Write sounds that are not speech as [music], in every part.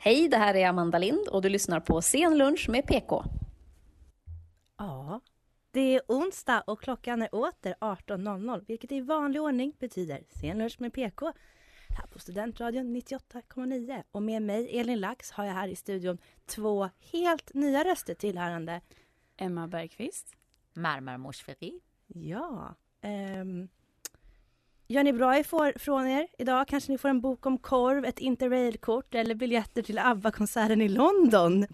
Hej, det här är Amanda Lind och du lyssnar på Sen lunch med PK. Ja, det är onsdag och klockan är åter 18.00 vilket i vanlig ordning betyder Sen lunch med PK här på Studentradion 98,9 och med mig Elin Lax har jag här i studion två helt nya röster tillhörande Emma Bergqvist. Marmar Morsferi. Ja, ehm, Gör ni bra ifrån er idag? Kanske ni får en bok om korv, ett interrailkort eller biljetter till ABBA-konserten i London.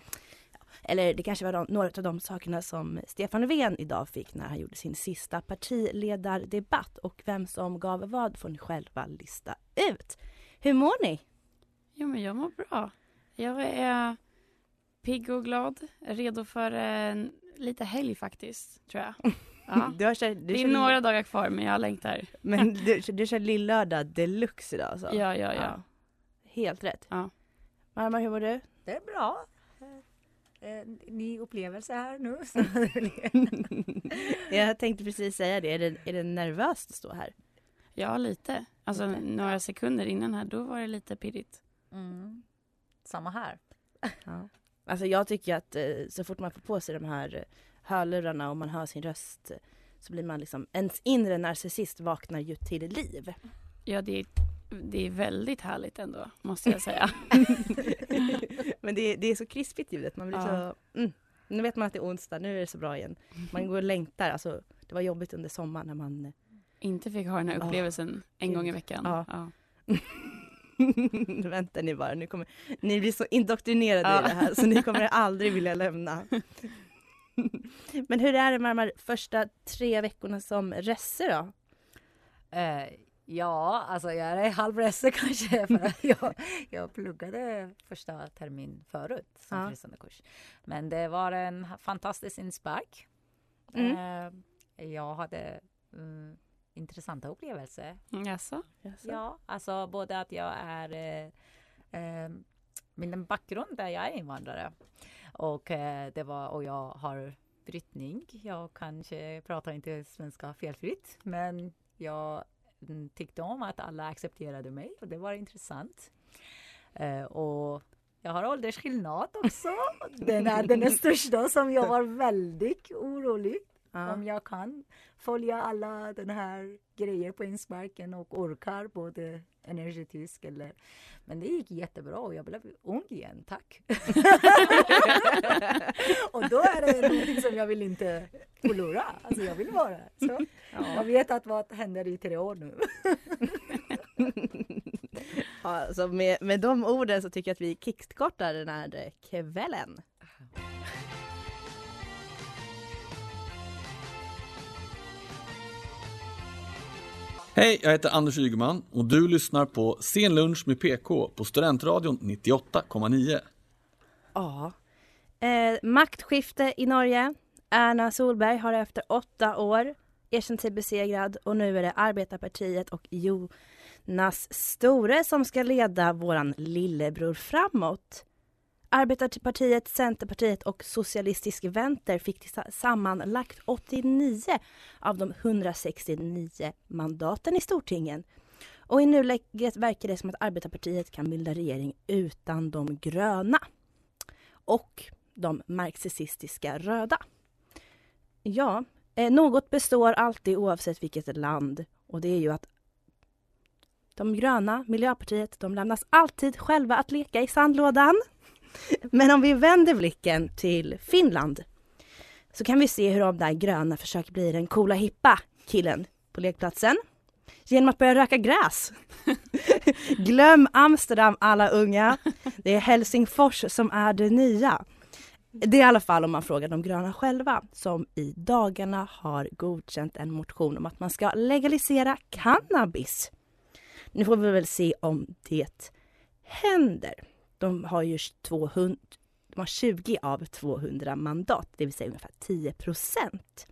Eller det kanske var de, några av de sakerna som Stefan Löfven idag fick när han gjorde sin sista partiledardebatt. Och vem som gav vad får ni själva lista ut. Hur mår ni? Jo, men jag mår bra. Jag är pigg och glad, redo för en, lite helg faktiskt, tror jag. [laughs] Ja. [laughs] Du har kört, du det är kör, några dagar kvar, men jag längtar. [laughs] Men du, du kör lillördag deluxe idag alltså? Ja, ja, ja. Helt rätt. Ja. Marmar, hur mår du? Det är bra. Eh, ny upplevelse här nu. [laughs] jag tänkte precis säga det. Är, det. är det nervöst att stå här? Ja, lite. Alltså lite. några sekunder innan här, då var det lite pirrigt. Mm. Samma här. Ja. Alltså jag tycker att eh, så fort man får på sig de här hörlurarna och man hör sin röst så blir man liksom, ens inre narcissist vaknar ju till liv. Ja, det är, det är väldigt härligt ändå, måste jag säga. [laughs] Men det är, det är så krispigt ljudet, man blir ja. så, mm. Nu vet man att det är onsdag, nu är det så bra igen. Man går och längtar, alltså det var jobbigt under sommaren när man inte fick ha den här upplevelsen ja. en gång i veckan. Ja. ja. [laughs] Vänta ni bara, nu kommer, ni blir så indoktrinerade i det här så ni kommer aldrig vilja lämna. [laughs] Men hur är det med de här första tre veckorna som resse då? Eh, ja, alltså jag är halvresse [laughs] kanske för jag, jag pluggade första termin förut som ja. fristående kurs. Men det var en fantastisk inspark. Mm. Eh, jag hade mm, intressanta upplevelser. Jaså? Ja, alltså både att jag är eh, eh, min bakgrund är jag är invandrare och eh, det var och jag har brytning. Jag kanske pratar inte svenska felfritt, men jag mm, tyckte om att alla accepterade mig och det var intressant. Eh, och jag har åldersskillnad också. Den är den största som jag var väldigt orolig Ja. Om jag kan följa alla den här grejer på insparken och orkar både energetisk eller... Men det gick jättebra och jag blev ung igen, tack! [laughs] och då är det någonting som jag vill inte förlora. Alltså jag vill vara så. Ja. Jag vet att vad händer i tre år nu. [laughs] ja, alltså med, med de orden så tycker jag att vi kickstartar den här kvällen. Hej, jag heter Anders Ygeman och du lyssnar på Sen lunch med PK på Studentradion 98,9. Ja. Eh, maktskifte i Norge. Erna Solberg har efter åtta år erkänt sig besegrad och nu är det Arbetarpartiet och Jonas Store som ska leda våran lillebror framåt. Arbetarpartiet, Centerpartiet och Socialistisk Vänster fick sammanlagt 89 av de 169 mandaten i Stortingen. Och i nuläget verkar det som att Arbetarpartiet kan bilda regering utan de gröna och de marxistiska röda. Ja, eh, något består alltid oavsett vilket land och det är ju att de gröna, Miljöpartiet, de lämnas alltid själva att leka i sandlådan. Men om vi vänder blicken till Finland så kan vi se hur de där gröna försöker bli den coola hippa killen på lekplatsen genom att börja röka gräs. [laughs] Glöm Amsterdam alla unga. Det är Helsingfors som är det nya. Det är i alla fall om man frågar de gröna själva som i dagarna har godkänt en motion om att man ska legalisera cannabis. Nu får vi väl se om det händer. De har ju 200, de har 20 av 200 mandat, det vill säga ungefär 10 procent.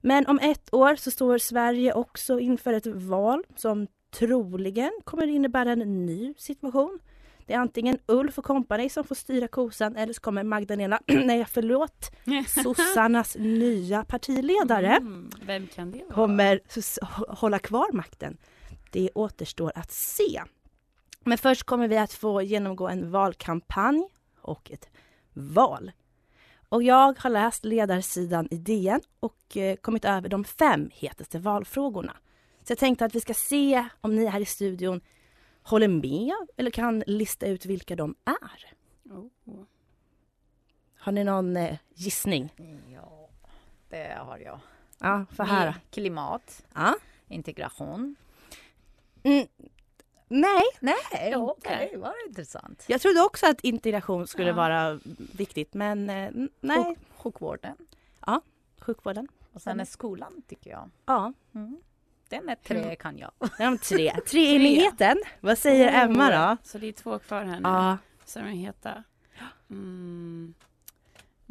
Men om ett år så står Sverige också inför ett val som troligen kommer innebära en ny situation. Det är antingen Ulf och kompani som får styra kosan eller så kommer Magdalena, [clears throat] nej förlåt, [laughs] sossarnas nya partiledare Mm, vem kan det vara? kommer hålla kvar makten. Det återstår att se. Men först kommer vi att få genomgå en valkampanj och ett val. Och jag har läst ledarsidan i DN och eh, kommit över de fem hetaste valfrågorna. Så jag tänkte att vi ska se om ni här i studion håller med eller kan lista ut vilka de är. Oh. Har ni någon eh, gissning? Ja, det har jag. Ja, få höra. Klimat, Ja. integration. Mm. Nej. Nej, okej, vad intressant. Jag trodde också att integration skulle Ja. vara viktigt men eh, nej. Sjuk- sjukvården. Ja, sjukvården. Och sen är skolan tycker jag. Ja. Mm. Den är tre kan jag. De tre. [laughs] Treenigheten. Vad säger Emma då? Så det är två kvar här nu. Ja. Som är heta. Mm.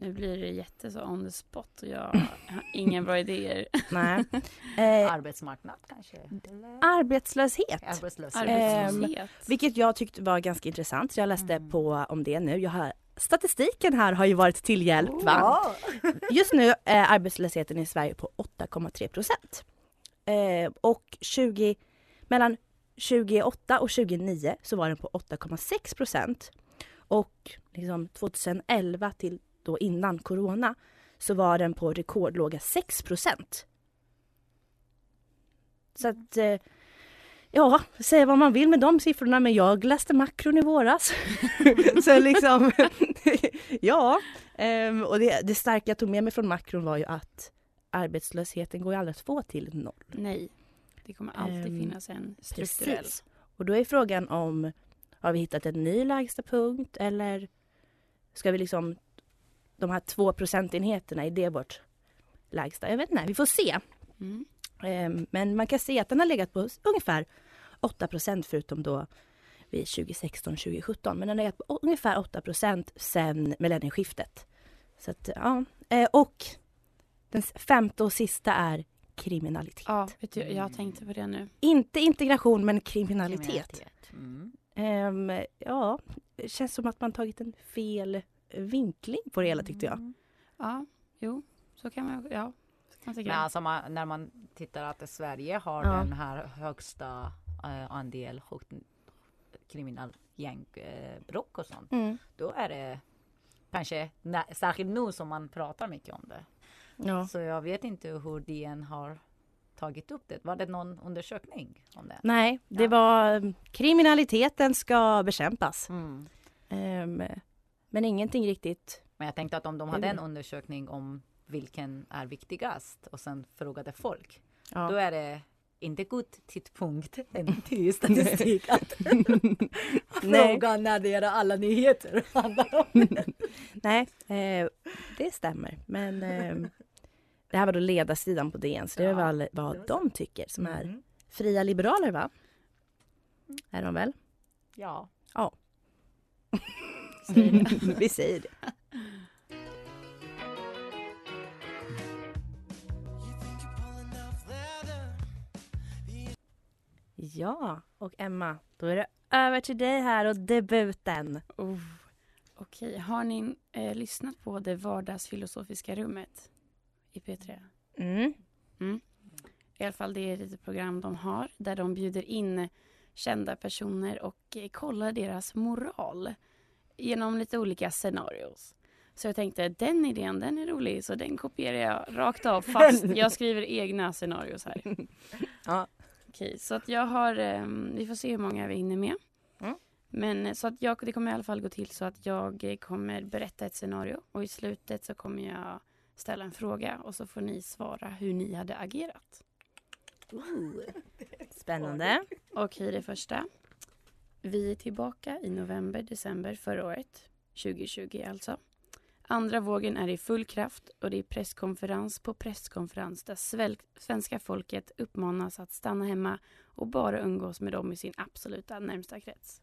Nu blir det jätte så on the spot och jag har [laughs] inga bra idéer. Nej. [laughs] Eh, Arbetsmarknad kanske? Eller? arbetslöshet. Arbetslöshet. Ehm, Arbetslöshet. vilket jag tyckte var ganska intressant. Jag läste på om det nu. Jag har, statistiken här har ju varit till hjälp. Va? Ja. [laughs] Just nu är arbetslösheten i Sverige på 8,3 procent. Eh, och 20, mellan 2008 och 2009 så var den på 8,6 procent. Och liksom 2011 till då innan corona så var den på rekordlåga 6 procent. Så att eh, Ja, säga vad man vill med de siffrorna men jag läste makron i våras. [laughs] så liksom, [laughs] ja. Ehm, och det, det starka jag tog med mig från makron var ju att arbetslösheten går ju aldrig att få till noll. Nej, det kommer alltid Ehm, finnas en strukturell. Precis. Och då är frågan om har vi hittat en ny lägsta punkt eller ska vi liksom de här två procentenheterna, är det vårt lägsta? Jag vet inte, vi får se. Mm. Ehm, Men man kan se att den har legat på ungefär 8% förutom då vid 2016-2017. Men den har legat på ungefär 8 sen millennieskiftet. Så att, ja. Eh, Och den femte och sista är kriminalitet. Ja, vet du, jag tänkte på det nu. Inte integration men kriminalitet. Kriminalitet. Mm. Ehm, ja, det känns som att man tagit en fel vinkling på det hela tyckte jag. Mm. Ja, jo, så kan man, ja, så kan man. Men alltså man, när man tittar att Sverige har Ja. den här högsta eh, andel högt kriminal gängbråk och sånt. Mm. Då är det kanske nä- särskilt nu som man pratar mycket om det. Ja. Så jag vet inte hur DN har tagit upp det. Var det någon undersökning om det? Nej, det Ja. var kriminaliteten ska bekämpas. Mm. Ehm, men ingenting riktigt. Men jag tänkte att om de hade en undersökning om vilken är viktigast och sen frågade folk. Ja. Då är det inte god tidpunkt en till statistik att [laughs] fråga när det är alla nyheter handlar [laughs] om. Nej, eh, det stämmer. Men ehm, det här var då ledarsidan på DN, så det är Ja, det vad var så. de tycker som är Mm. fria liberaler va? Är de väl? Ja. Ja. Säger [laughs] det. Vi säger det. Ja, och Emma, då är det över till dig här och debuten. Oh. Okej, har ni eh, lyssnat på det vardagsfilosofiska rummet i P3? Mm. Mm. I alla fall det är ett program de har där de bjuder in kända personer och eh, kollar deras moral genom lite olika scenarios. Så jag tänkte den idén, den är rolig så den kopierar jag rakt av fast [laughs] jag skriver egna scenarios här. Ja. Okej, så att jag har, ehm, vi får se hur många vi hinner med. Mm. Men eh, så att jag, det kommer i alla fall gå till så att jag eh, kommer berätta ett scenario och i slutet så kommer jag ställa en fråga och så får ni svara hur ni hade agerat. Spännande. Okej, det första. Vi är tillbaka i november, december förra året, 2020 alltså. Andra vågen är i full kraft och det är presskonferens på presskonferens där svenska folket uppmanas att stanna hemma och bara umgås med dem i sin absoluta närmsta krets.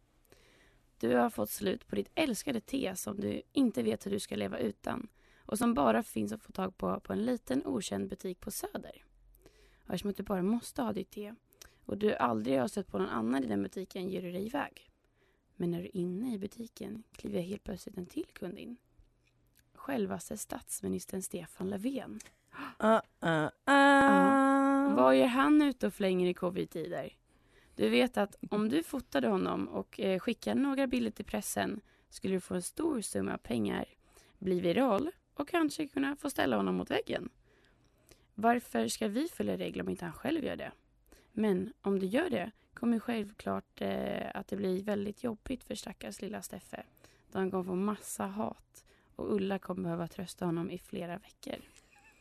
Du har fått slut på ditt älskade te som du inte vet hur du ska leva utan och som bara finns att få tag på på en liten okänd butik på Söder. Och eftersom att du bara måste ha ditt te och du aldrig har stött på någon annan i den butiken ger du dig iväg. Men när du är inne i butiken kliver helt plötsligt en till kund in. Självaste statsministern Stefan Löfven. Uh, uh, uh. Ja. Vad gör han ute och flänger i covid-tider? Du vet att om du fotade honom och eh, skickade några bilder till pressen skulle du få en stor summa pengar, bli viral och kanske kunna få ställa honom mot väggen. Varför ska vi följa regler om inte han själv gör det? Men om du gör det kommer självklart eh, att det blir väldigt jobbigt för stackars lilla Steffe. Då han kommer få massa hat och Ulla kommer behöva trösta honom i flera veckor.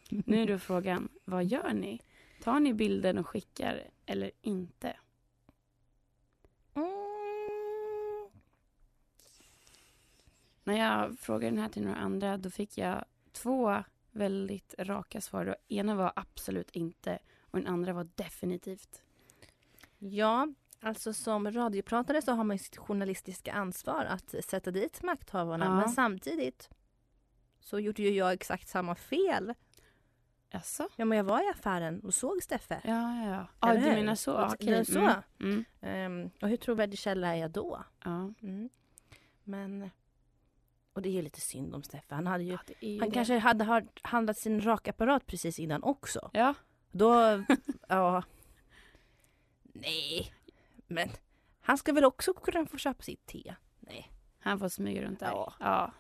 Nu är då frågan, vad gör ni? Tar ni bilden och skickar eller inte? När jag frågade den här till några andra då fick jag två väldigt raka svar. Det ena var absolut inte och den andra var definitivt. Ja, alltså som radiopratare så har man sitt journalistiska ansvar att sätta dit makthavarna. Ja. Men samtidigt så gjorde ju jag exakt samma fel. Jaså? Ja, men jag var i affären och såg Steffe. Ja, ja, ja. Ja, Eller du menar så? Och- det är så. Mm. Mm. Ehm, och hur trovärdig källa är jag då? Ja. Mm. Men... Och det är ju lite synd om Steffe. Han, hade ju, ju han det. kanske hade handlat sin rakapparat precis innan också. Ja. Då... ja. Nej. Men han ska väl också kunna få köpa sitt te? Nej. Han får smyga runt där? Ja. ja.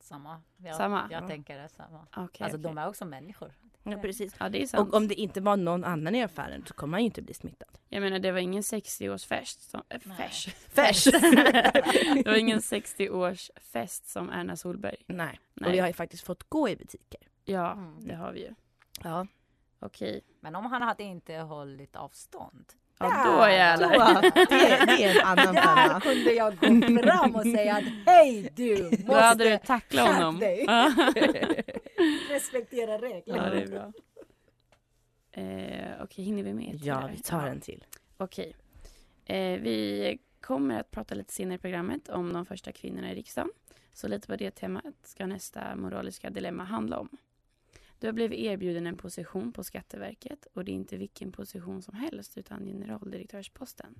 Samma. Jag, Samma? Jag Ja. tänker det samma. Okej, alltså okej. de är också människor. Ja, precis. Ja, det är sant. Och om det inte var någon annan i affären så kommer han ju inte bli smittad. Jag menar, det var ingen 60-årsfest som... Äh, fest. Fest. [laughs] det var ingen 60-årsfest som Erna Solberg. Nej. Nej. Och vi har ju faktiskt fått gå i butiker. Ja, Mm. det har vi ju. Ja. Okej. Men om han hade inte hållit avstånd. Ja, då jävlar. Då, det, det är en [laughs] annan Där femma. kunde jag gå fram och säga att hej du måste Då hade du tacklat honom. dig. [laughs] Respektera reglerna. Ja, det är bra. Eh, Okej, hinner vi med? Ja, vi tar en till. Okej. Eh, vi kommer att prata lite senare i programmet om de första kvinnorna i riksdagen. Så lite på det temat ska nästa moraliska dilemma handla om. Du har blivit erbjuden en position på Skatteverket och det är inte vilken position som helst utan generaldirektörsposten.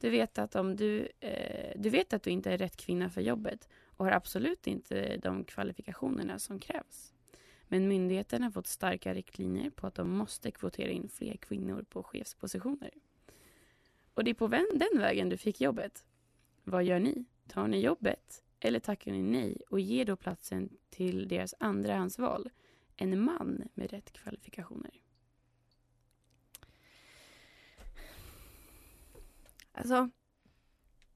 Du vet att om du, eh, du vet att du inte är rätt kvinna för jobbet och har absolut inte de kvalifikationerna som krävs. Men myndigheten har fått starka riktlinjer på att de måste kvotera in fler kvinnor på chefspositioner. Och det är på den vägen du fick jobbet. Vad gör ni? Tar ni jobbet? Eller tackar ni nej och ger då platsen till deras andrahandsval? En man med rätt kvalifikationer. Alltså,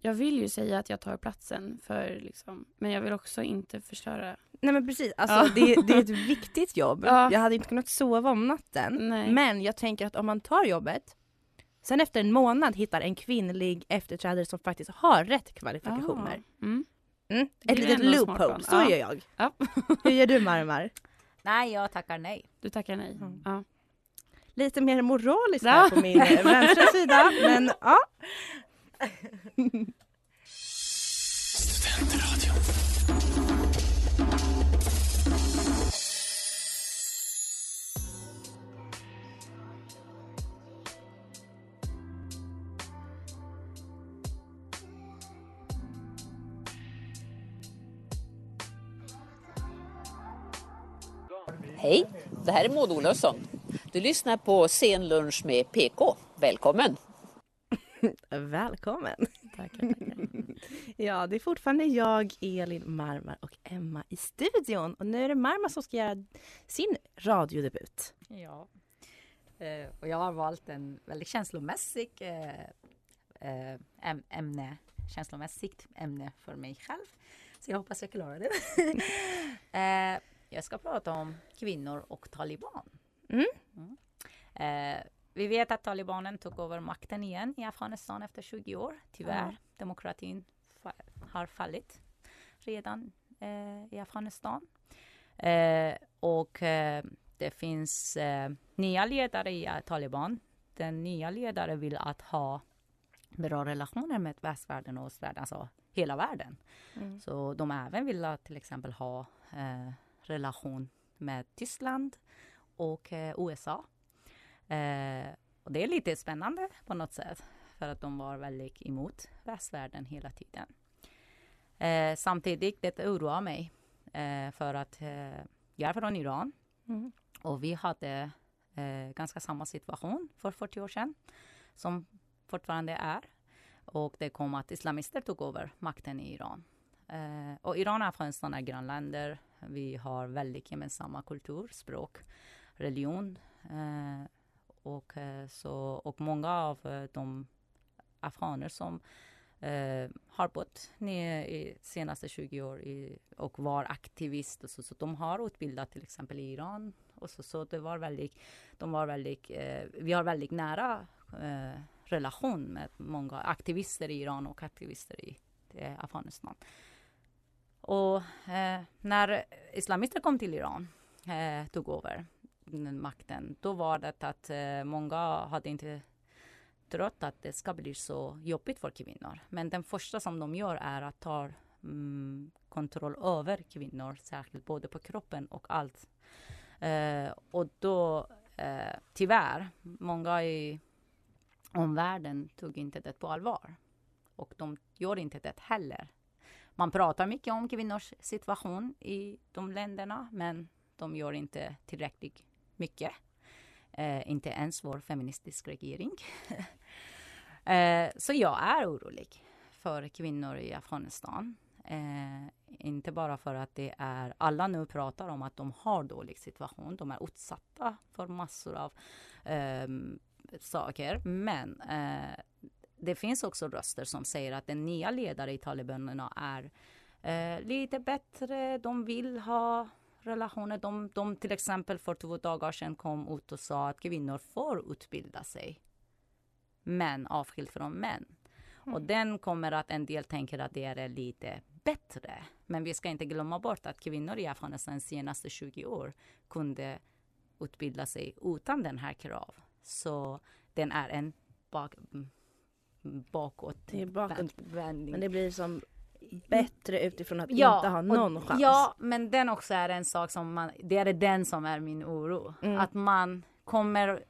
Jag vill ju säga att jag tar platsen, för liksom, men jag vill också inte förstöra. nej men precis. Alltså, Ja. det, det är ett viktigt jobb. [laughs] Ja. Jag hade inte kunnat sova om natten. Nej. Men jag tänker att om man tar jobbet, sen efter en månad hittar en kvinnlig efterträdare som faktiskt har rätt kvalifikationer. Ah, mm. Mm. Ett litet loophole, så Ja. gör jag. Ja. Hur gör du Marmar? Nej, jag tackar nej. Du tackar nej? Mm. Ja. Lite mer moraliskt Ja. här på min eh, [laughs] vänstra sida, men ja. [laughs] [laughs] Hej, det här är Maud Olofsson. Du lyssnar på Sen lunch med PK. Välkommen! [laughs] Välkommen! Tackar, tackar. [laughs] Ja, det är fortfarande jag, Elin, Marmar och Emma i studion. Och nu är det Marmar som ska göra sin radiodebut. Ja. Eh, och jag har valt en väldigt känslomässig eh, eh, äm- ämne, känslomässigt ämne för mig själv. Så jag hoppas jag klarar det. [laughs] eh, jag ska prata om kvinnor och taliban. Mm. Mm. Eh, vi vet att talibanen tog över makten igen i Afghanistan efter 20 år. Tyvärr. Ja. Demokratin fa- har fallit redan eh, i Afghanistan. Eh, och eh, det finns eh, nya ledare i eh, Taliban. Den nya ledaren vill att ha bra relationer med västvärlden och östvärlden, alltså hela världen. Mm. Så de även vill att till exempel ha eh, relation med Tyskland och eh, USA. Eh, och det är lite spännande på något sätt för att de var väldigt emot västvärlden hela tiden. Eh, samtidigt, det oroar mig eh, för att eh, jag är från Iran Mm. och vi hade ganska samma situation för 40 år sedan som fortfarande är. Och det kom att islamister tog över makten i Iran. Och Iran och Afghanistan är grannländer. Vi har väldigt gemensamma kultur, språk, religion. Eh, och, eh, så, och många av eh, de afghaner som eh, har bott ner i senaste 20 år i, och var aktivist och så, så de har utbildat till exempel i Iran och så, så det var väldigt, de var väldigt, eh, vi har väldigt nära eh, relation med många aktivister i Iran och aktivister i eh, Afghanistan. Och eh, när islamister kom till Iran, eh, tog över makten, då var det att eh, många hade inte trott att det ska bli så jobbigt för kvinnor. Men den första som de gör är att ta mm, kontroll över kvinnor, särskilt både på kroppen och allt. Eh, och då, eh, tyvärr, många i omvärlden tog inte det på allvar. Och de gör inte det heller. Man pratar mycket om kvinnors situation i de länderna, men de gör inte tillräckligt mycket. Eh, inte ens vår feministiska regering. [laughs] eh, så jag är orolig för kvinnor i Afghanistan. Eh, inte bara för att det är, alla nu pratar om att de har dålig situation, de är utsatta för massor av ehm, saker. Men eh, det finns också röster som säger att den nya ledaren i talibanerna är eh, lite bättre, de vill ha relationer. De, de till exempel för två dagar sedan kom ut och sa att kvinnor får utbilda sig. Men avskilt från män. Och den kommer att en del tänker att det är lite bättre. Men vi ska inte glömma bort att kvinnor i Afghanistan de senaste 20 år kunde utbilda sig utan den här krav. Så den är en bak, bakåt Det är bakåt. vändning. Men det blir som bättre utifrån att Ja, inte ha någon och, chans. Ja, men den också är en sak som man, det är den som är min oro. Mm. Att man kommer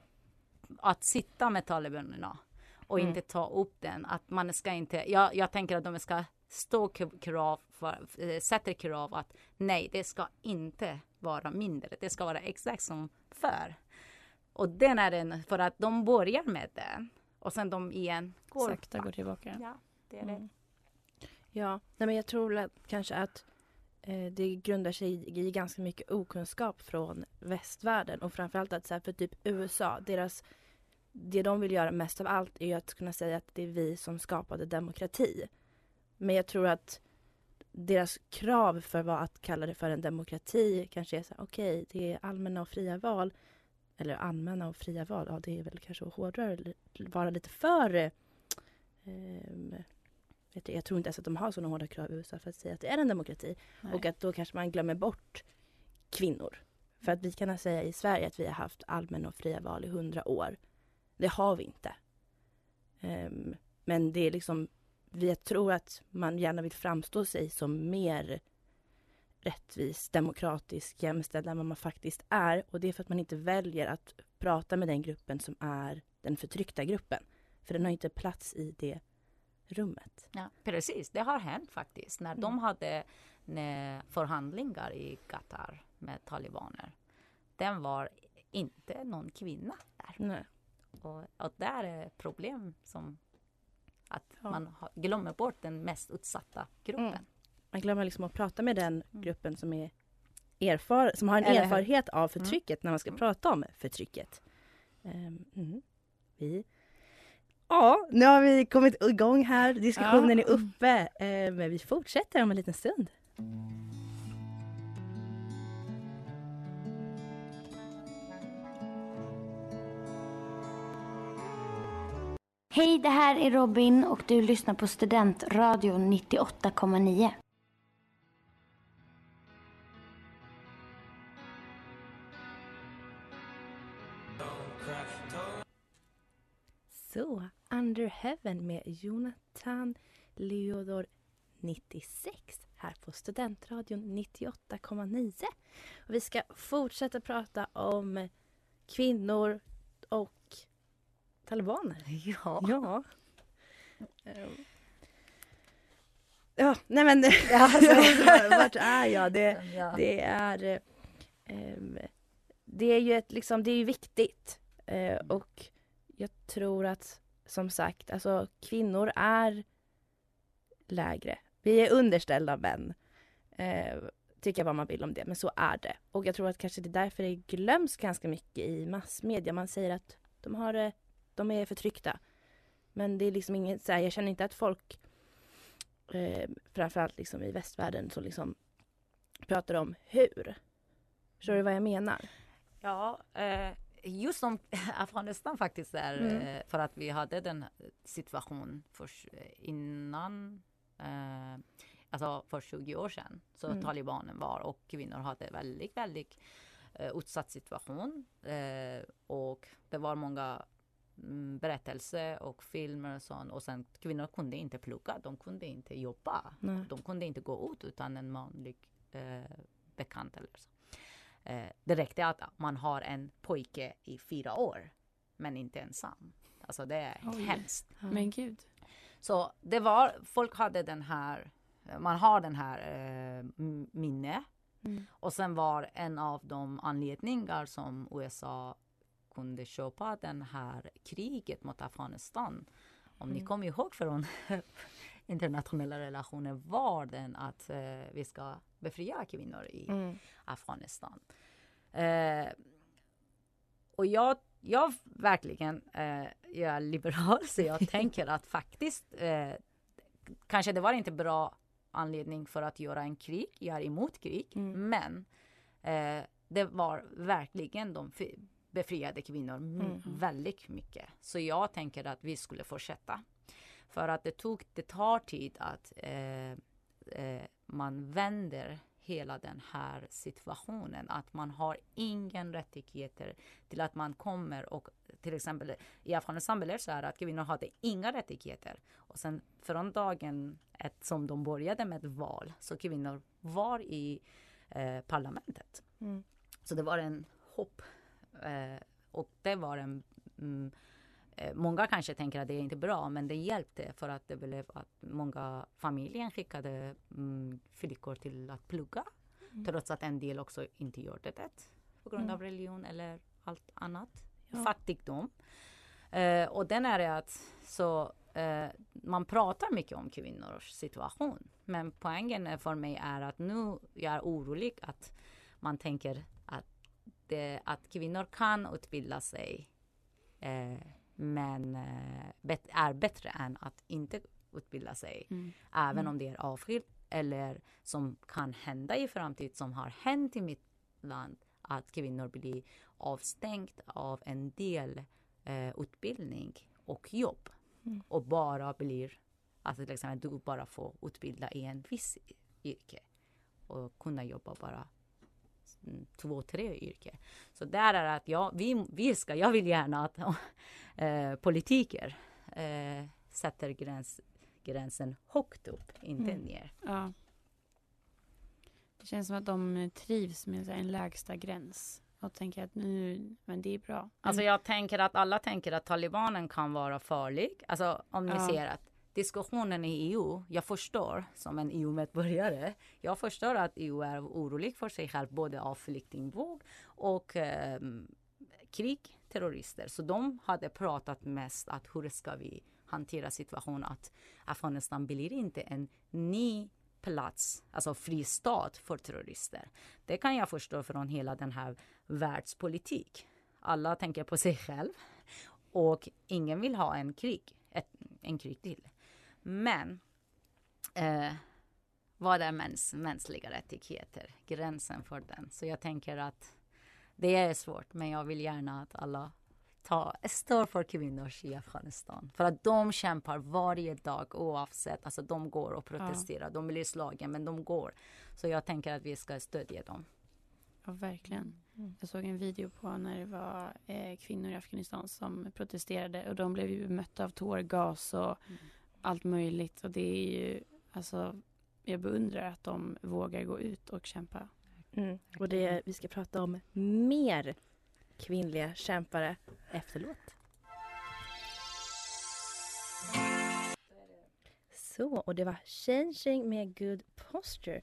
att sitta med talibanerna och Mm. inte ta upp den. Att man ska inte, jag, jag tänker att de ska stå krav, för, eh, sätter krav att nej, det ska inte vara mindre. Det ska vara exakt som förr. Och den är den, för att de börjar med den och sen de igen går Sakta går tillbaka. Ja, det är det. Mm. Ja, nej men jag tror att, kanske att eh, det grundar sig i, i ganska mycket okunskap från västvärlden och framförallt att så här, för typ USA, deras det de vill göra mest av allt är ju att kunna säga att det är vi som skapade demokrati. Men jag tror att deras krav för vad att kalla det för en demokrati kanske är så här, okej, det är allmänna och fria val. Eller allmänna och fria val, ja det är väl kanske att hårdra vara lite för eh, vet du, jag tror inte ens att de har sådana hårda krav i USA för att säga att det är en demokrati. Nej. Och att då kanske man glömmer bort kvinnor. För att vi kan säga i Sverige att vi har haft allmänna och fria val i hundra år. Det har vi inte. Ehm, men det är liksom, vi tror att man gärna vill framstå sig som mer rättvis, demokratisk, jämställd än vad man faktiskt är. Och det är för att man inte väljer att prata med den gruppen som är den förtryckta gruppen. För den har inte plats i det rummet. Ja, precis, det har hänt faktiskt. När de hade förhandlingar i Qatar med talibaner. Den var inte någon kvinna där. Nej. Och, och där är problem som att Ja. man glömmer bort den mest utsatta gruppen. Mm. Man glömmer liksom att prata med den gruppen som är erfar som har en Eller hur? erfarenhet av förtrycket när man ska prata om förtrycket. Ehm, mm. Vi Ja, nu har vi kommit igång här. Diskussionen Ja. är uppe. Eh, men vi fortsätter om en liten stund. Hej, det här är Robin och du lyssnar på Studentradion 98,9. Så, Under Heaven med Jonathan Leodor 96 här på Studentradion 98,9. Och vi ska fortsätta prata om kvinnor och talibaner. Ja. Ja. Ehm. Ja, nej men alltså. vart är jag? Det, [laughs] Ja. det är ehm, det är ju ett, liksom, det är ju viktigt Eh, och jag tror att som sagt, alltså kvinnor är lägre. Vi är underställda män. Eh, tycka vad man vill om det, men så är det. Och jag tror att kanske det är därför det glöms ganska mycket i massmedia. Man säger att de har de är förtryckta. Men det är liksom inget, så här, jag känner inte att folk eh, framförallt liksom i västvärlden så liksom pratar om hur. Förstår du vad jag menar? Ja, eh, just som [laughs] Afghanistan faktiskt är, Mm. eh, för att vi hade den situation först eh, innan, eh, alltså för 20 år sedan, så Mm. talibanen var och kvinnor hade väldigt, väldigt eh, utsatt situation. Eh, och det var många mm, berättelser och filmer och sånt. Och sen kvinnor kunde inte plugga, de kunde inte jobba. Nej. De kunde inte gå ut utan en manlig eh, bekant eller så. Eh, det räckte att man har en pojke i fyra år, men inte ensam. Alltså det är Oj. hemskt. Men gud. Så det var, folk hade den här, man har den här eh, minne. Mm. Och sen var en av de anledningar som USA kunde köpa den här kriget mot Afghanistan. Om ni Mm. kommer ihåg från [laughs] internationella relationer var den att eh, vi ska befria kvinnor i Mm. Afghanistan. Eh, och jag, jag verkligen, eh, jag är liberal så jag [laughs] tänker att faktiskt eh, kanske det var inte bra anledning för att göra en krig. Jag är emot krig, men eh, det var verkligen de befriade kvinnor Mm. väldigt mycket. Så jag tänker att vi skulle fortsätta. För att det tog, det tar tid att eh, eh, man vänder hela den här situationen. Att man har ingen rättigheter till att man kommer och till exempel i Afghanistan blev det så här att kvinnor hade inga rättigheter. Och sen från dagen ett som de började med ett val så kvinnor var i eh, parlamentet. Mm. Så det var en hopp. Eh, och det var en mm, Många kanske tänker att det är inte bra, men det hjälpte för att det blev att många familjer skickade mm, flickor till att plugga. Mm. Trots att en del också inte gjorde det på grund Mm. av religion eller allt annat. Ja. Fattigdom. Eh, och den är att så, eh, man pratar mycket om kvinnors situation. Men poängen är för mig är att nu jag är orolig att man tänker att, det, att kvinnor kan utbilda sig eh, men eh, är bättre än att inte utbilda sig. Mm. Även Mm. om det är avskilt eller som kan hända i framtiden som har hänt i mitt land att kvinnor blir avstängt av en del eh, utbildning och jobb Mm. och bara blir, alltså till exempel du bara får utbilda i en viss yrke och kunna jobba bara två, tre yrke. Så där är att jag, vi, vi ska, jag vill gärna att [laughs] eh, politiker eh, sätter gräns, gränsen högt upp, inte Mm. ner. Ja. Det känns som att de trivs med en lägsta gräns och tänker att nu, men det är bra. Alltså jag tänker att alla tänker att talibanen kan vara farlig. Alltså om ni Ja. ser att diskussionen i EU, jag förstår som en EU-medborgare, jag förstår att EU är orolig för sig själv både av flyktingvåg och eh, krig, terrorister. Så de hade pratat mest att hur ska vi hantera situationen att Afghanistan blir inte en ny plats, alltså fristad för terrorister. Det kan jag förstå från hela den här världspolitik. Alla tänker på sig själv och ingen vill ha en krig, ett, en krig till. Men eh, vad är mäns, mänskliga rättigheter? Gränsen för den. Så jag tänker att det är svårt, men jag vill gärna att alla ta, står för kvinnor i Afghanistan. För att de kämpar varje dag oavsett, alltså de går och protesterar. Ja. De blir slagna men de går. Så jag tänker att vi ska stödja dem. Ja, verkligen. Mm. Jag såg en video på när det var eh, kvinnor i Afghanistan som protesterade och de blev ju mötta av tårgas och mm allt möjligt. Och det är ju, alltså, jag beundrar att de vågar gå ut och kämpa. Mm. Och det, vi ska prata om mer kvinnliga kämpare efterlåt. Så, och det var Changing med Good Posture.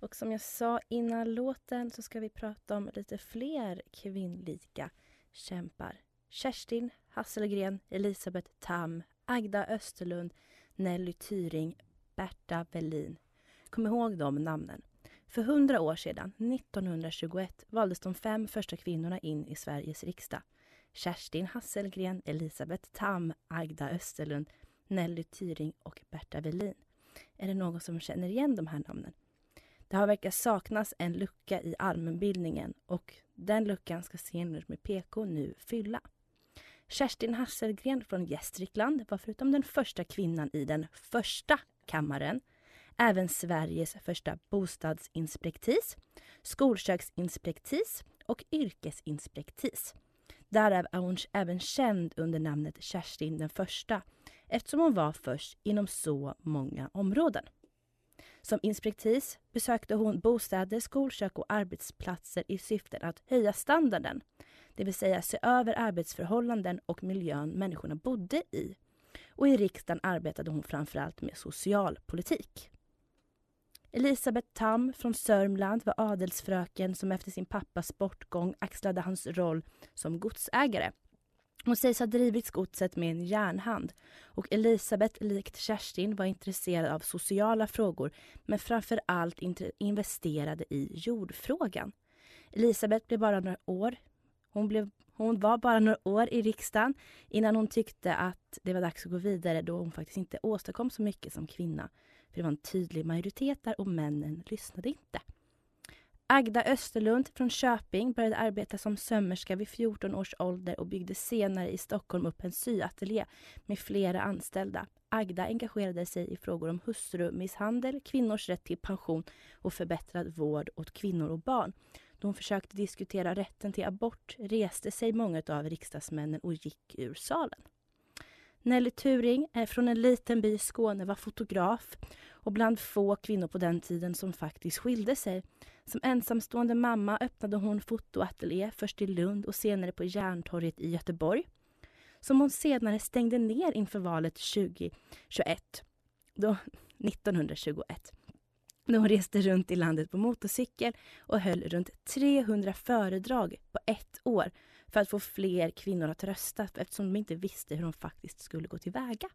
Och som jag sa innan låten så ska vi prata om lite fler kvinnliga kämpar. Kerstin Hasselgren, Elisabeth Tam, Agda Österlund, Nelly Tyring, Berta Velin. Kom ihåg de namnen. För hundra år sedan, 1921, valdes de fem första kvinnorna in i Sveriges riksdag. Kerstin Hasselgren, Elisabeth Tam, Agda Österlund, Nelly Tyring och Berta Velin. Är det någon som känner igen de här namnen? Det har verkat saknas en lucka i allmänbildningen och den luckan ska Scener med PK nu fylla. Kerstin Hasselgren från Gästrikland var förutom den första kvinnan i den första kammaren även Sveriges första bostadsinspektis, skolköksinspektis och yrkesinspektis. Därav är hon även känd under namnet Kerstin den första eftersom hon var först inom så många områden. Som inspektis besökte hon bostäder, skolkök och arbetsplatser i syfte att höja standarden, det vill säga se över arbetsförhållanden och miljön människorna bodde i. Och i riksdagen arbetade hon framförallt med socialpolitik. Elisabeth Tam från Sörmland var adelsfröken som efter sin pappas bortgång axlade hans roll som godsägare. Hon sägs ha drivit godset med en järnhand och Elisabeth, likt Kerstin, var intresserad av sociala frågor men framför allt investerade i jordfrågan. Elisabeth blev bara några år hon, blev, hon var bara några år i riksdagen innan hon tyckte att det var dags att gå vidare då hon faktiskt inte åstadkom så mycket som kvinna. För det var en tydlig majoritet där och männen lyssnade inte. Agda Österlund från Köping började arbeta som sömmerska vid 14 års ålder och byggde senare i Stockholm upp en syateljé med flera anställda. Agda engagerade sig i frågor om hustrumisshandel, kvinnors rätt till pension och förbättrad vård åt kvinnor och barn. Då hon försökte diskutera rätten till abort reste sig många av riksdagsmännen och gick ur salen. Nelly Turing är från en liten by i Skåne, var fotograf och bland få kvinnor på den tiden som faktiskt skilde sig. Som ensamstående mamma öppnade hon fotoateljé först i Lund och senare på Järntorget i Göteborg. Som hon senare stängde ner inför valet 2021. Då, 1921 när hon reste runt i landet på motorcykel och höll runt 300 föredrag på ett år för att få fler kvinnor att rösta eftersom de inte visste hur de faktiskt skulle gå tillväga.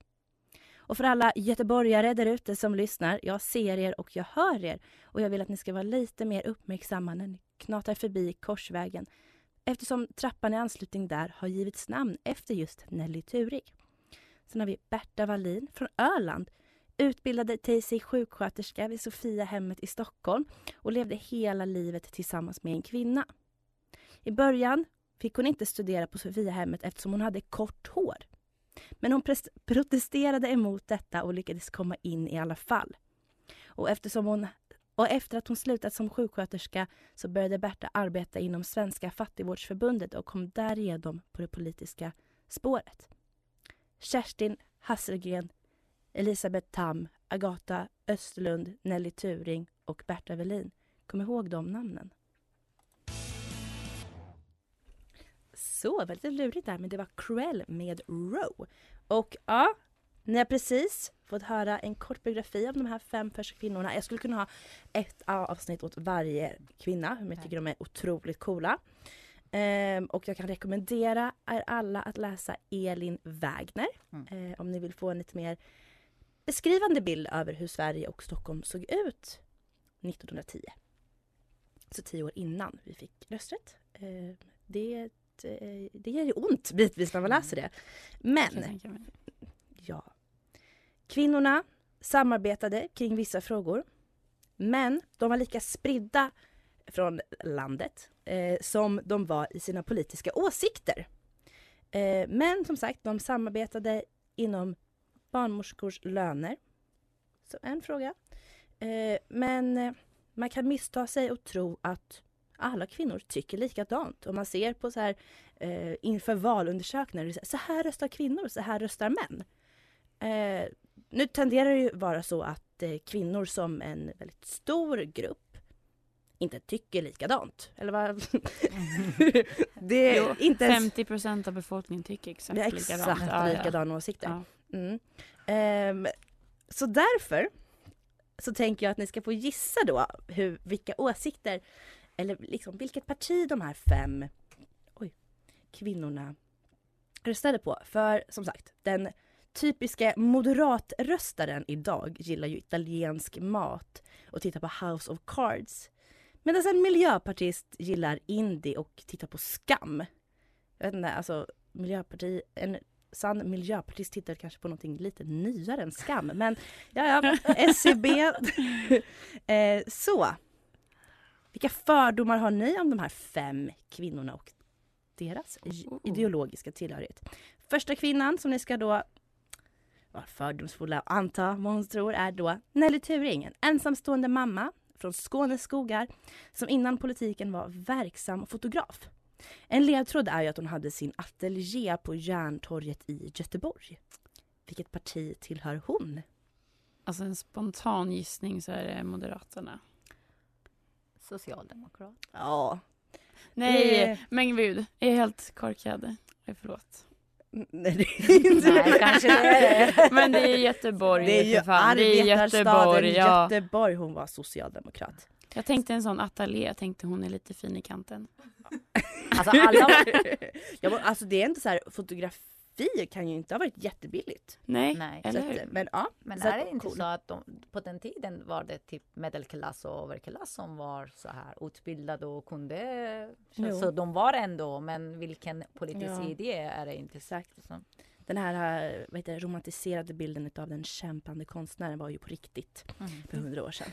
Och för alla göteborgare där ute som lyssnar, jag ser er och jag hör er och jag vill att ni ska vara lite mer uppmärksamma när ni knatar förbi Korsvägen eftersom trappan i anslutning där har givits namn efter just Nelly Turig. Sen har vi Berta Wallin från Öland utbildade sig sjuksköterska vid Sofiahemmet i Stockholm och levde hela livet tillsammans med en kvinna. I början fick hon inte studera på Sofiahemmet eftersom hon hade kort hår. Men hon protesterade emot detta och lyckades komma in i alla fall. Och, eftersom hon, och efter att hon slutat som sjuksköterska så började Berta arbeta inom Svenska fattigvårdsförbundet och kom därigenom på det politiska spåret. Kerstin Hasselgren, Elisabeth Tam, Agata Österlund, Nelly Turing och Berta Velin. Kom ihåg de namnen. Så, lite lurigt där, men det var Cruel med Row. Och ja, ni har precis fått höra en kort biografi av de här fem första kvinnorna. Jag skulle kunna ha ett avsnitt åt varje kvinna, men jag tycker de är otroligt coola. Um, och jag kan rekommendera er alla att läsa Elin Wägner mm. uh, om ni vill få en lite mer beskrivande bild över hur Sverige och Stockholm såg ut 1910. Så tio år innan vi fick rösträtt. Uh, det Eh, det gör ju ont bitvis när man läser det. Men, ja. Kvinnorna samarbetade kring vissa frågor. Men de var lika spridda från landet eh, som de var i sina politiska åsikter. Eh, men som sagt, de samarbetade inom barnmorskors löner. Så en fråga. Eh, men eh, man kan missta sig och tro att alla kvinnor tycker likadant. Om man ser på så här eh, inför valundersökningar, så här, röstar kvinnor, så här röstar män. Eh, nu tenderar det ju vara så att eh, kvinnor som en väldigt stor grupp inte tycker likadant. Eller vad? [laughs] det är Jo, inte ens... 50 procent av befolkningen tycker exakt, är exakt likadant. Ja, likadana åsikter. Ja. Mm. Ehm, så därför så tänker jag att ni ska få gissa då hur, vilka åsikter eller liksom vilket parti de här fem oj, kvinnorna röstade på. För som sagt, den typiska moderatröstaren idag gillar ju italiensk mat och tittar på House of Cards. Medan en miljöpartist gillar indie och tittar på Skam. Jag vet inte, alltså miljöparti, en sann miljöpartist tittar kanske på någonting lite nyare än Skam. Men ja, ja, SCB. [laughs] eh, så. Vilka fördomar har ni om de här fem kvinnorna och deras i- ideologiska tillhörighet? Första kvinnan som ni ska då vara fördomsfulla och anta vad hon tror är då Nelly Turing, en ensamstående mamma från Skånes skogar som innan politiken var verksam fotograf. En ledtråd är ju att hon hade sin ateljé på Järntorget i Göteborg. Vilket parti tillhör hon? Alltså en spontan gissning så är det Moderaterna. Socialdemokrat. Ja. Nej, Eh. men gud, jag är helt korkad. Förlåt. Nej, det är inte Nej, kanske det är. [laughs] Men det är Göteborg. Det är ju för fan. Det är arbetarstaden Göteborg, ja. Göteborg. Hon var socialdemokrat. Jag tänkte en sån ateljé, jag tänkte hon är lite fin i kanten. Alltså alla [laughs] ja, men alltså det är inte så här, fotografi kan ju inte ha varit jättebilligt. Nej, Nej. Eller att, hur? men ja. Men så är det inte cool. så att de, på den tiden var det typ medelklass och överklass som var så här utbildade och kunde... Så, Jo. så de var ändå, men vilken politisk Ja. idé är det inte? Exakt. Så. Den här eh, vad heter, romantiserade bilden av den kämpande konstnären var ju på riktigt Mm. för hundra år sedan.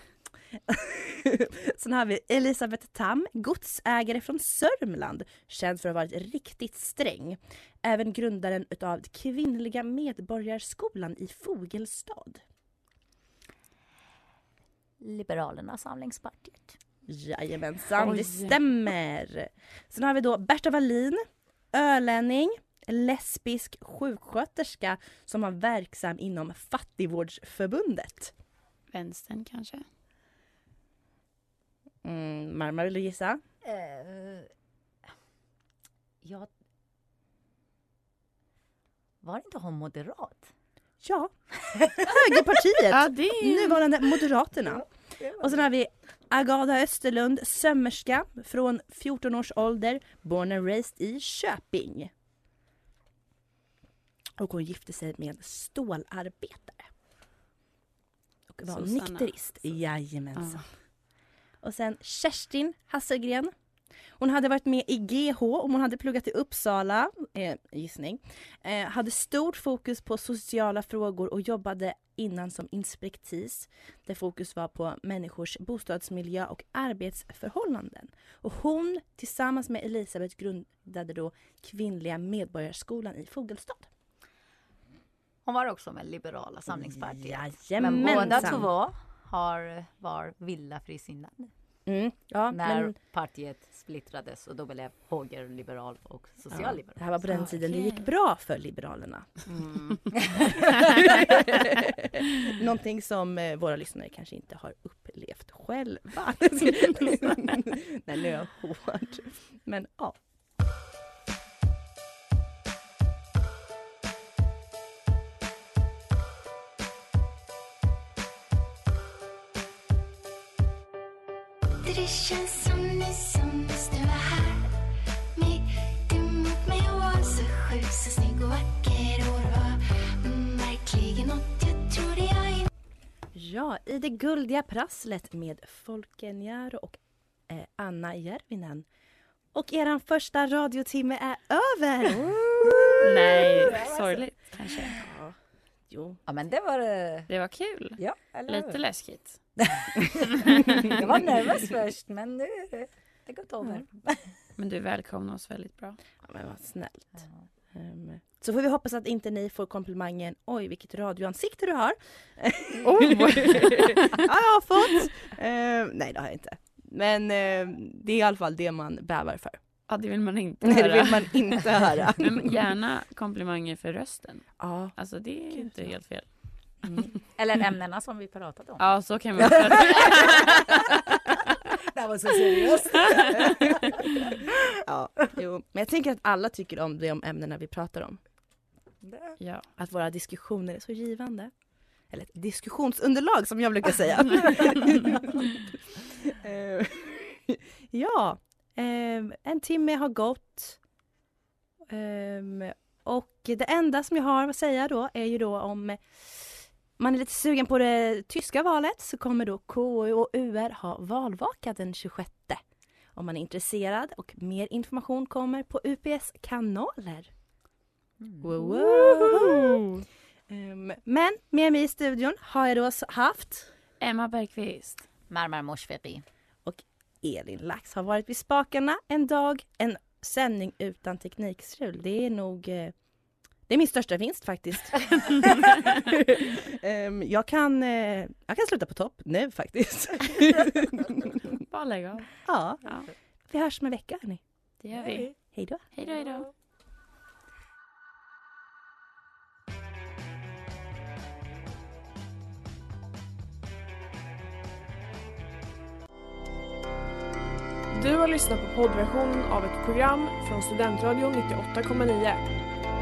[laughs] Sen har vi Elisabeth Tam, godsägare från Sörmland, känd för att ha varit riktigt sträng. Även grundaren utav Kvinnliga Medborgarskolan i Fogelstad. Liberalerna samlingspartiet. Jajamensan, Oj. det stämmer. Sen har vi då Berta Wallin, ölänning, lesbisk sjuksköterska som var verksam inom Fattigvårdsförbundet. Vänstern kanske? Mm, Marmar, vill du gissa? Eh, ja. Var inte hon moderat? Ja, Högerpartiet! [laughs] Ja, det är... Nuvarande Moderaterna. Och sen har vi Agatha Österlund, sömmerska från 14 års ålder, born and raised i Köping. Och hon gifte sig med en stålarbetare. Och var Susanna. nykterist. Jajamensan. Ja. Och sen Kerstin Hasselgren. Hon hade varit med i GH och hon hade pluggat i Uppsala, eh, gissning. Eh, hade stort fokus på sociala frågor och jobbade innan som inspektis där fokus var på människors bostadsmiljö och arbetsförhållanden. Och hon tillsammans med Elisabeth grundade då Kvinnliga Medborgarskolan i Fogelstad. Hon var också med Liberala samlingspartiet. Men Jajamensan. båda två har, var villafrisinnade. Mm, ja, När men partiet splittrades och då blev högerliberal och ja, socialliberal. det här var på den Ah, tiden det okej. gick bra för Liberalerna. Mm. [laughs] Någonting som eh, våra lyssnare kanske inte har upplevt själva. [laughs] Nej, nu är jag hård. Men ja. Känns som ni som måste vara här Mitt emot mig och var så sjuk, så snygg och vacker Och det var mm, verkligen något jag trodde jag inte ja, i det guldiga prasslet med Folke Njaro och eh, Anna Järvinen. Och eran första radiotimme är över! [laughs] Nej, sorgligt kanske. Ja, jo. Ja men det var... eh, Det var kul. Ja, eller Lite läskigt. [laughs] Jag var nervös först men nu det gått över. [laughs] Men du välkomnar oss väldigt bra. Ja, men vad snällt. Ehm, så får vi hoppas att inte ni får komplimangen Oj vilket radioansikte du har. Oh. [laughs] ja, jag har fått. Ehm, nej det har jag inte. Men ehm, det är i alla fall det man bävar för. Ja, det vill man inte Nej, höra. det vill man inte höra. Men gärna komplimanger för rösten. Ja. Alltså det är inte helt fel. Eller ämnena som vi pratade om. Ja, så kan man [laughs] Det här var så seriöst. ja, jo. Men jag tänker att alla tycker om de ämnena vi pratar om. Ja. Att våra diskussioner är så givande. Eller ett diskussionsunderlag som jag brukar säga. [laughs] Eh, ja, eh, en timme har gått. Eh, och det enda som jag har att säga då är ju då om man är lite sugen på det tyska valet så kommer då KU och UR ha valvaka den 26. Om man är intresserad och mer information kommer på UPS kanaler. Wow. Ehm, men med mig i studion har jag då haft Emma Bergqvist. Marmar Moshferi. och Elin Lax har varit vid spakarna en dag, en sändning utan teknikstrul. Det är nog eh, det är min största vinst faktiskt. [laughs] Ehm, jag, kan, eh, jag kan sluta på topp nu faktiskt. [laughs] Bara lägg av. ja. Ja, Vi hörs om en vecka hörni. det gör vi. Hej då. Hej då, hej då. Du har lyssnat på poddversionen av ett program från Studentradion 98,9.